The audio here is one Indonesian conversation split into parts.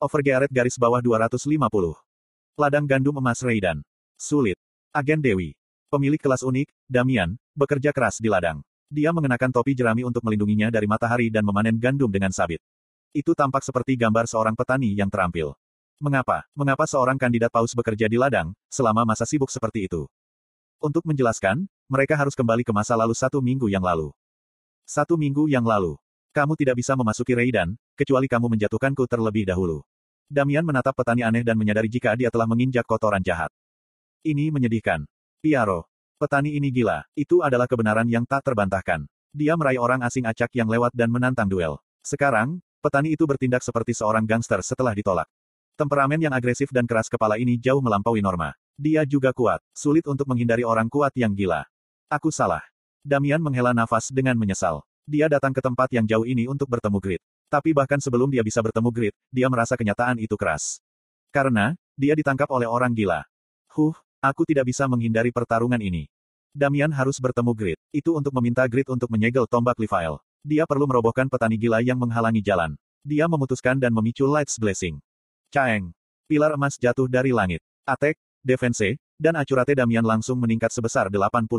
Overgearet garis bawah 250. Ladang gandum emas Raidan. Sulit. Agen Dewi. Pemilik kelas unik, Damian, bekerja keras di ladang. Dia mengenakan topi jerami untuk melindunginya dari matahari dan memanen gandum dengan sabit. Itu tampak seperti gambar seorang petani yang terampil. Mengapa? Mengapa seorang kandidat paus bekerja di ladang, selama masa sibuk seperti itu? Untuk menjelaskan, mereka harus kembali ke masa lalu satu minggu yang lalu. Satu minggu yang lalu. Kamu tidak bisa memasuki Raidan, kecuali kamu menjatuhkanku terlebih dahulu. Damian menatap petani aneh dan menyadari jika dia telah menginjak kotoran jahat. Ini menyedihkan. Piaro. Petani ini gila. Itu adalah kebenaran yang tak terbantahkan. Dia meraih orang asing acak yang lewat dan menantang duel. Sekarang, petani itu bertindak seperti seorang gangster setelah ditolak. Temperamen yang agresif dan keras kepala ini jauh melampaui norma. Dia juga kuat, sulit untuk menghindari orang kuat yang gila. Aku salah. Damian menghela nafas dengan menyesal. Dia datang ke tempat yang jauh ini untuk bertemu Grit. Tapi bahkan sebelum dia bisa bertemu Grit, dia merasa kenyataan itu keras. Karena, dia ditangkap oleh orang gila. Huh, aku tidak bisa menghindari pertarungan ini. Damian harus bertemu Grit. Itu untuk meminta Grit untuk menyegel tombak Leviel. Dia perlu merobohkan petani gila yang menghalangi jalan. Dia memutuskan dan memicu Lights Blessing. Caeng. Pilar emas jatuh dari langit. Atek, defense, dan acurate Damian langsung meningkat sebesar 80%.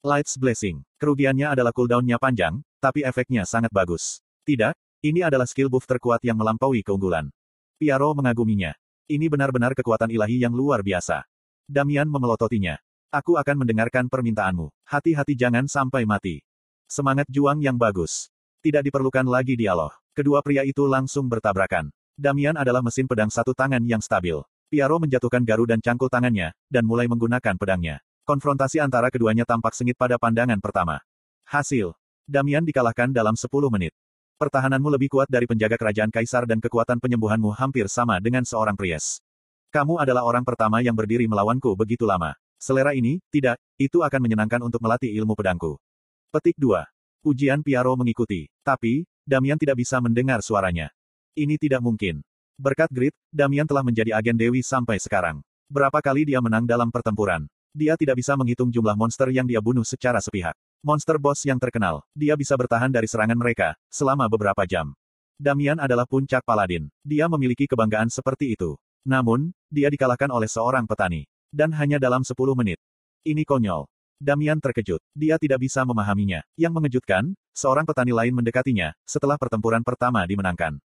Lights Blessing. Kerugiannya adalah cooldownnya panjang, tapi efeknya sangat bagus. Tidak, ini adalah skill buff terkuat yang melampaui keunggulan. Piaro mengaguminya. Ini benar-benar kekuatan ilahi yang luar biasa. Damian memelototinya. Aku akan mendengarkan permintaanmu. Hati-hati jangan sampai mati. Semangat juang yang bagus. Tidak diperlukan lagi dialog. Kedua pria itu langsung bertabrakan. Damian adalah mesin pedang satu tangan yang stabil. Piaro menjatuhkan garu dan cangkul tangannya, dan mulai menggunakan pedangnya. Konfrontasi antara keduanya tampak sengit pada pandangan pertama. Hasil. Damian dikalahkan dalam 10 menit. Pertahananmu lebih kuat dari penjaga kerajaan kaisar dan kekuatan penyembuhanmu hampir sama dengan seorang Pries. Kamu adalah orang pertama yang berdiri melawanku begitu lama. Selera ini, tidak, itu akan menyenangkan untuk melatih ilmu pedangku. Petik 2. Ujian Piaro mengikuti. Tapi, Damian tidak bisa mendengar suaranya. Ini tidak mungkin. Berkat Grit, Damian telah menjadi agen Dewi sampai sekarang. Berapa kali dia menang dalam pertempuran? Dia tidak bisa menghitung jumlah monster yang dia bunuh secara sepihak. Monster boss yang terkenal, dia bisa bertahan dari serangan mereka, selama beberapa jam. Damian adalah puncak paladin. Dia memiliki kebanggaan seperti itu. Namun, dia dikalahkan oleh seorang petani. Dan hanya dalam 10 menit. Ini konyol. Damian terkejut. Dia tidak bisa memahaminya. Yang mengejutkan, seorang petani lain mendekatinya, setelah pertempuran pertama dimenangkan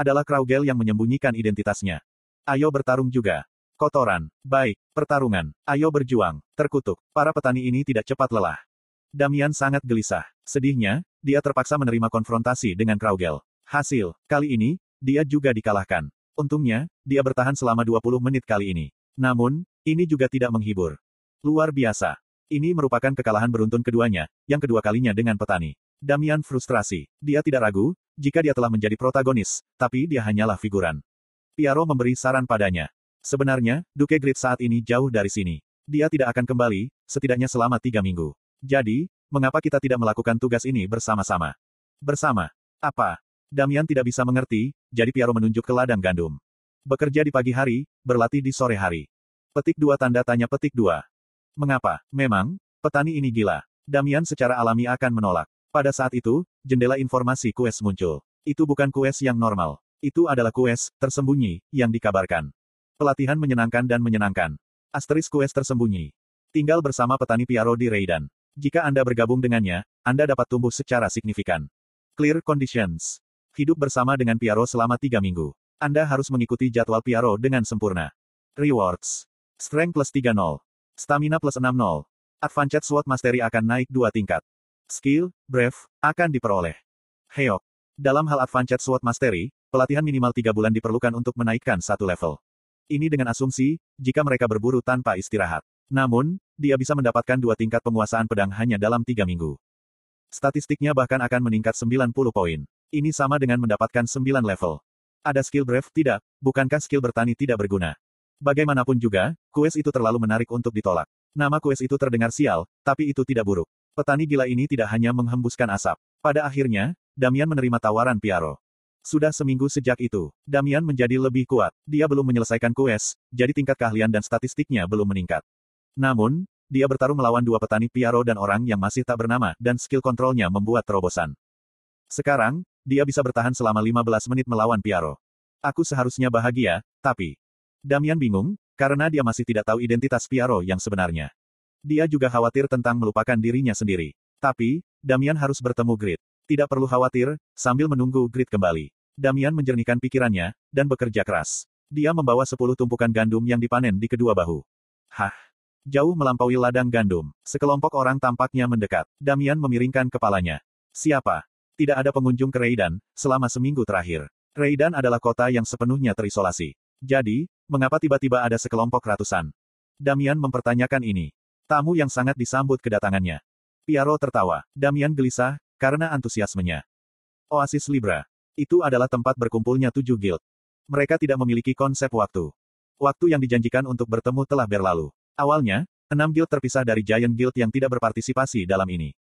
adalah Kraugel yang menyembunyikan identitasnya. Ayo bertarung juga. Kotoran. Baik, pertarungan. Ayo berjuang. Terkutuk. Para petani ini tidak cepat lelah. Damian sangat gelisah. Sedihnya, dia terpaksa menerima konfrontasi dengan Kraugel. Hasil, kali ini, dia juga dikalahkan. Untungnya, dia bertahan selama 20 menit kali ini. Namun, ini juga tidak menghibur. Luar biasa. Ini merupakan kekalahan beruntun keduanya, yang kedua kalinya dengan petani. Damian frustrasi. Dia tidak ragu, jika dia telah menjadi protagonis, tapi dia hanyalah figuran. Piaro memberi saran padanya. Sebenarnya, Duke Grid saat ini jauh dari sini. Dia tidak akan kembali, setidaknya selama tiga minggu. Jadi, mengapa kita tidak melakukan tugas ini bersama-sama? Bersama. Apa? Damian tidak bisa mengerti, jadi Piaro menunjuk ke ladang gandum. Bekerja di pagi hari, berlatih di sore hari. Petik dua tanda tanya petik dua. Mengapa? Memang, petani ini gila. Damian secara alami akan menolak. Pada saat itu, jendela informasi quest muncul. Itu bukan quest yang normal. Itu adalah quest tersembunyi yang dikabarkan. Pelatihan menyenangkan dan menyenangkan. Asteris quest tersembunyi. Tinggal bersama petani Piaro di Raidan. Jika Anda bergabung dengannya, Anda dapat tumbuh secara signifikan. Clear conditions. Hidup bersama dengan Piaro selama tiga minggu. Anda harus mengikuti jadwal Piaro dengan sempurna. Rewards. Strength plus 30. Stamina plus 60. Advanced Sword Mastery akan naik dua tingkat. Skill, Brave, akan diperoleh. Heok. Dalam hal Advanced Sword Mastery, pelatihan minimal tiga bulan diperlukan untuk menaikkan satu level. Ini dengan asumsi, jika mereka berburu tanpa istirahat. Namun, dia bisa mendapatkan dua tingkat penguasaan pedang hanya dalam tiga minggu. Statistiknya bahkan akan meningkat 90 poin. Ini sama dengan mendapatkan 9 level. Ada skill Brave? Tidak, bukankah skill bertani tidak berguna? Bagaimanapun juga, quest itu terlalu menarik untuk ditolak. Nama quest itu terdengar sial, tapi itu tidak buruk. Petani gila ini tidak hanya menghembuskan asap. Pada akhirnya, Damian menerima tawaran Piaro. Sudah seminggu sejak itu, Damian menjadi lebih kuat. Dia belum menyelesaikan kues, jadi tingkat keahlian dan statistiknya belum meningkat. Namun, dia bertarung melawan dua petani Piaro dan orang yang masih tak bernama, dan skill kontrolnya membuat terobosan. Sekarang, dia bisa bertahan selama 15 menit melawan Piaro. Aku seharusnya bahagia, tapi... Damian bingung, karena dia masih tidak tahu identitas Piaro yang sebenarnya. Dia juga khawatir tentang melupakan dirinya sendiri. Tapi, Damian harus bertemu Grit. Tidak perlu khawatir, sambil menunggu Grit kembali. Damian menjernihkan pikirannya, dan bekerja keras. Dia membawa sepuluh tumpukan gandum yang dipanen di kedua bahu. Hah! Jauh melampaui ladang gandum. Sekelompok orang tampaknya mendekat. Damian memiringkan kepalanya. Siapa? Tidak ada pengunjung ke Reidan, selama seminggu terakhir. Reidan adalah kota yang sepenuhnya terisolasi. Jadi, mengapa tiba-tiba ada sekelompok ratusan? Damian mempertanyakan ini. Tamu yang sangat disambut kedatangannya. Piaro tertawa. Damian gelisah, karena antusiasmenya. Oasis Libra. Itu adalah tempat berkumpulnya tujuh guild. Mereka tidak memiliki konsep waktu. Waktu yang dijanjikan untuk bertemu telah berlalu. Awalnya, enam guild terpisah dari Giant Guild yang tidak berpartisipasi dalam ini.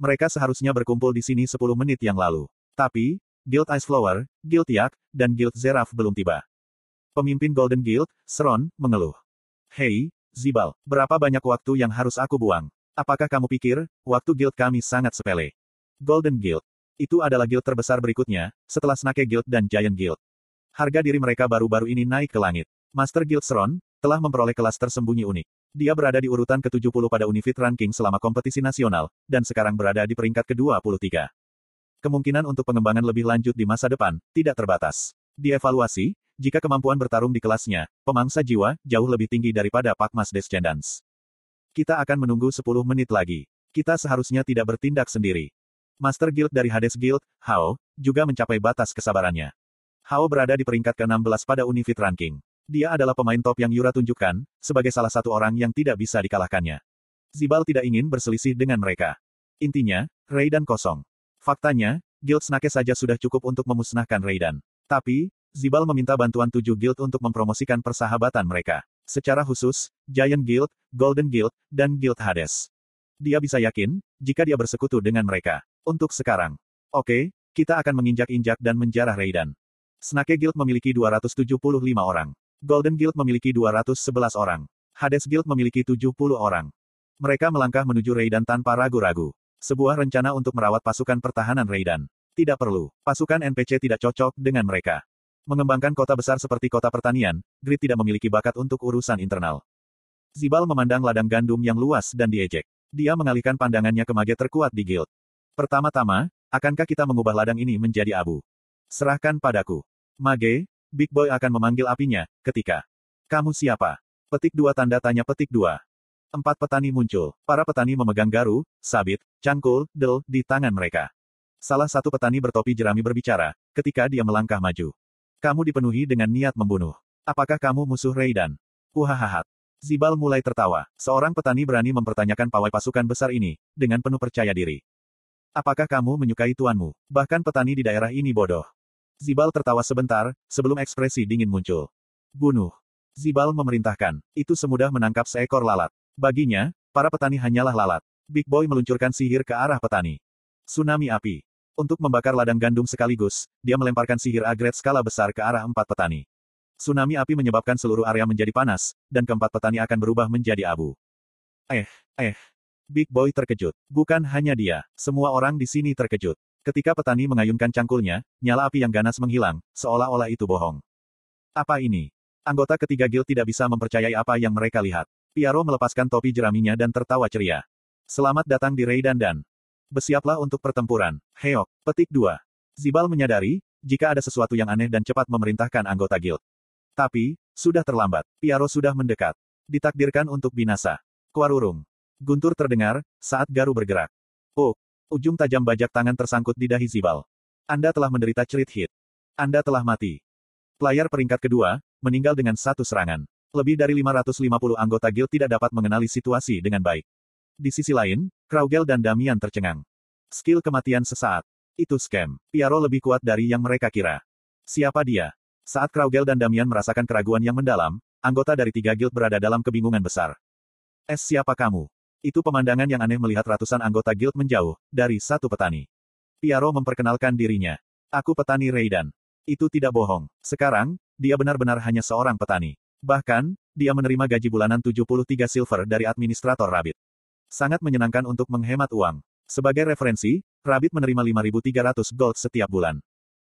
Mereka seharusnya berkumpul di sini 10 menit yang lalu. Tapi, Guild Ice Flower, Guild Yak, dan Guild Zeraf belum tiba. Pemimpin Golden Guild, Seron, mengeluh. Hei, Zibal, berapa banyak waktu yang harus aku buang? Apakah kamu pikir, waktu guild kami sangat sepele? Golden Guild. Itu adalah guild terbesar berikutnya, setelah Snake Guild dan Giant Guild. Harga diri mereka baru-baru ini naik ke langit. Master Guild Sron, telah memperoleh kelas tersembunyi unik. Dia berada di urutan ke-70 pada Unifit Ranking selama kompetisi nasional, dan sekarang berada di peringkat ke-23. Kemungkinan untuk pengembangan lebih lanjut di masa depan, tidak terbatas. Dievaluasi, jika kemampuan bertarung di kelasnya, pemangsa jiwa, jauh lebih tinggi daripada Pak Mas Descendants. Kita akan menunggu 10 menit lagi. Kita seharusnya tidak bertindak sendiri. Master Guild dari Hades Guild, Hao, juga mencapai batas kesabarannya. Hao berada di peringkat ke-16 pada Unifit Ranking. Dia adalah pemain top yang Yura tunjukkan, sebagai salah satu orang yang tidak bisa dikalahkannya. Zibal tidak ingin berselisih dengan mereka. Intinya, Raiden kosong. Faktanya, Guild Snake saja sudah cukup untuk memusnahkan Raiden. Tapi, Zibal meminta bantuan tujuh guild untuk mempromosikan persahabatan mereka. Secara khusus, Giant Guild, Golden Guild, dan Guild Hades. Dia bisa yakin, jika dia bersekutu dengan mereka. Untuk sekarang. Oke, kita akan menginjak-injak dan menjarah Raiden. Snake Guild memiliki 275 orang. Golden Guild memiliki 211 orang. Hades Guild memiliki 70 orang. Mereka melangkah menuju Raiden tanpa ragu-ragu. Sebuah rencana untuk merawat pasukan pertahanan Raiden. Tidak perlu. Pasukan NPC tidak cocok dengan mereka. Mengembangkan kota besar seperti kota pertanian, Grid tidak memiliki bakat untuk urusan internal. Zibal memandang ladang gandum yang luas dan diejek. Dia mengalihkan pandangannya ke mage terkuat di guild. Pertama-tama, akankah kita mengubah ladang ini menjadi abu? Serahkan padaku. Mage, Big Boy akan memanggil apinya, ketika. Kamu siapa? Petik dua tanda tanya petik dua. Empat petani muncul. Para petani memegang garu, sabit, cangkul, del, di tangan mereka. Salah satu petani bertopi jerami berbicara, ketika dia melangkah maju. Kamu dipenuhi dengan niat membunuh. Apakah kamu musuh Raidan? Uhahahat. Zibal mulai tertawa. Seorang petani berani mempertanyakan pawai pasukan besar ini, dengan penuh percaya diri. Apakah kamu menyukai tuanmu? Bahkan petani di daerah ini bodoh. Zibal tertawa sebentar, sebelum ekspresi dingin muncul. Bunuh. Zibal memerintahkan. Itu semudah menangkap seekor lalat. Baginya, para petani hanyalah lalat. Big Boy meluncurkan sihir ke arah petani. Tsunami api. Untuk membakar ladang gandum sekaligus, dia melemparkan sihir agret skala besar ke arah empat petani. Tsunami api menyebabkan seluruh area menjadi panas, dan keempat petani akan berubah menjadi abu. Eh, eh, Big Boy terkejut. Bukan hanya dia, semua orang di sini terkejut. Ketika petani mengayunkan cangkulnya, nyala api yang ganas menghilang, seolah-olah itu bohong. Apa ini? Anggota ketiga guild tidak bisa mempercayai apa yang mereka lihat. Piaro melepaskan topi jeraminya dan tertawa ceria. Selamat datang di Raiden dan Bersiaplah untuk pertempuran. Heok. Petik 2. Zibal menyadari, jika ada sesuatu yang aneh dan cepat memerintahkan anggota guild. Tapi, sudah terlambat. Piaro sudah mendekat. Ditakdirkan untuk binasa. Kuarurung. Guntur terdengar, saat Garu bergerak. Oh, ujung tajam bajak tangan tersangkut di dahi Zibal. Anda telah menderita cerit hit. Anda telah mati. Player peringkat kedua, meninggal dengan satu serangan. Lebih dari 550 anggota guild tidak dapat mengenali situasi dengan baik. Di sisi lain, Kraugel dan Damian tercengang. Skill kematian sesaat. Itu scam. Piaro lebih kuat dari yang mereka kira. Siapa dia? Saat Kraugel dan Damian merasakan keraguan yang mendalam, anggota dari tiga guild berada dalam kebingungan besar. Es siapa kamu? Itu pemandangan yang aneh melihat ratusan anggota guild menjauh, dari satu petani. Piaro memperkenalkan dirinya. Aku petani Raiden. Itu tidak bohong. Sekarang, dia benar-benar hanya seorang petani. Bahkan, dia menerima gaji bulanan 73 silver dari administrator Rabbit. Sangat menyenangkan untuk menghemat uang. Sebagai referensi, Rabbit menerima 5.300 gold setiap bulan.